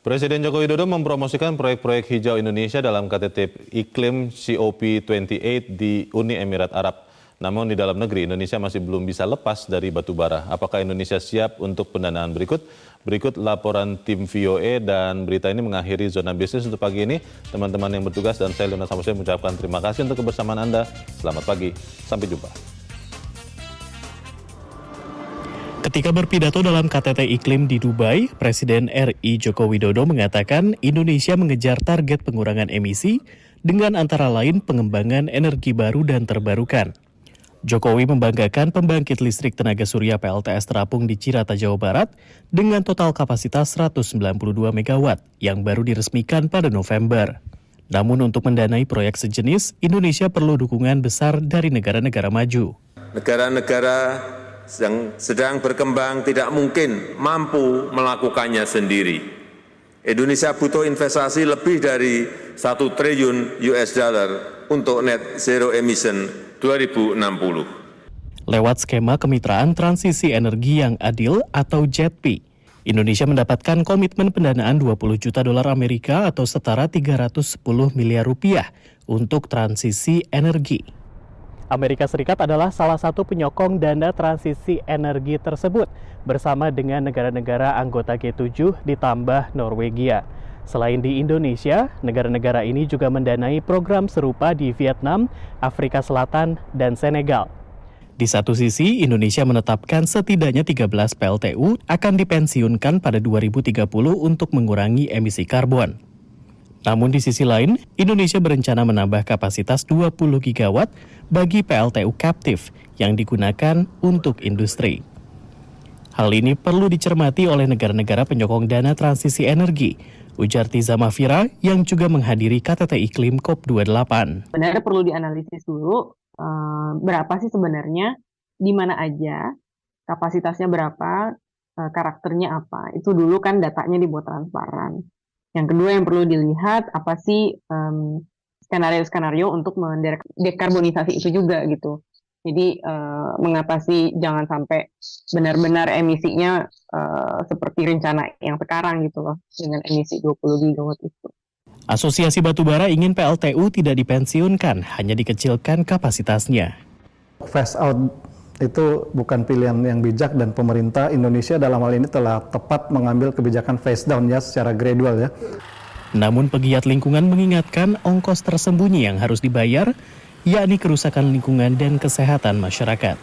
Presiden Joko Widodo mempromosikan proyek-proyek hijau Indonesia dalam KTT Iklim COP28 di Uni Emirat Arab. Namun di dalam negeri Indonesia masih belum bisa lepas dari batu bara. Apakah Indonesia siap untuk pendanaan berikut? Berikut laporan tim VOA dan berita ini mengakhiri zona bisnis untuk pagi ini. Teman-teman yang bertugas dan saya Luna Samusia mengucapkan terima kasih untuk kebersamaan Anda. Selamat pagi, sampai jumpa. Ketika berpidato dalam KTT Iklim di Dubai, Presiden RI Joko Widodo mengatakan Indonesia mengejar target pengurangan emisi dengan antara lain pengembangan energi baru dan terbarukan. Jokowi membanggakan pembangkit listrik tenaga surya PLTS terapung di Cirata, Jawa Barat dengan total kapasitas 192 MW yang baru diresmikan pada November. Namun untuk mendanai proyek sejenis, Indonesia perlu dukungan besar dari negara-negara maju. Negara-negara yang sedang berkembang tidak mungkin mampu melakukannya sendiri. Indonesia butuh investasi lebih dari satu triliun US dollar untuk net zero emission 2060. Lewat skema kemitraan transisi energi yang adil atau JETP, Indonesia mendapatkan komitmen pendanaan 20 juta dolar Amerika atau setara 310 miliar rupiah untuk transisi energi. Amerika Serikat adalah salah satu penyokong dana transisi energi tersebut bersama dengan negara-negara anggota G7 ditambah Norwegia. Selain di Indonesia, negara-negara ini juga mendanai program serupa di Vietnam, Afrika Selatan, dan Senegal. Di satu sisi, Indonesia menetapkan setidaknya 13 PLTU akan dipensiunkan pada 2030 untuk mengurangi emisi karbon. Namun di sisi lain, Indonesia berencana menambah kapasitas 20 gigawatt bagi PLTU kaptif yang digunakan untuk industri. Hal ini perlu dicermati oleh negara-negara penyokong dana transisi energi, ujar Tiza Mafira yang juga menghadiri KTT Iklim COP28. Sebenarnya perlu dianalisis dulu uh, berapa sih sebenarnya, di mana aja, kapasitasnya berapa, uh, karakternya apa. Itu dulu kan datanya dibuat transparan. Yang kedua yang perlu dilihat apa sih um, skenario-skenario untuk mendekarbonisasi itu juga gitu. Jadi uh, mengatasi jangan sampai benar-benar emisinya uh, seperti rencana yang sekarang gitu loh dengan emisi 20 gigawatt itu. Asosiasi Batubara ingin PLTU tidak dipensiunkan, hanya dikecilkan kapasitasnya. Phase out itu bukan pilihan yang bijak dan pemerintah Indonesia dalam hal ini telah tepat mengambil kebijakan face down ya secara gradual ya. Namun pegiat lingkungan mengingatkan ongkos tersembunyi yang harus dibayar yakni kerusakan lingkungan dan kesehatan masyarakat.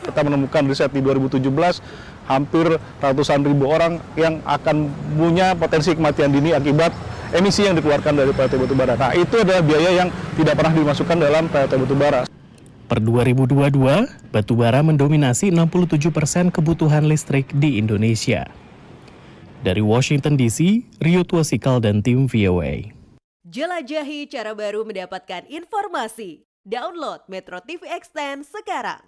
Kita menemukan riset di 2017 hampir ratusan ribu orang yang akan punya potensi kematian dini akibat emisi yang dikeluarkan dari PLT batubara. Nah, itu adalah biaya yang tidak pernah dimasukkan dalam PLT batubara. Per 2022, batubara mendominasi 67 persen kebutuhan listrik di Indonesia. Dari Washington DC, Rio Tuasikal dan tim VOA. Jelajahi cara baru mendapatkan informasi. Download Metro TV Extend sekarang.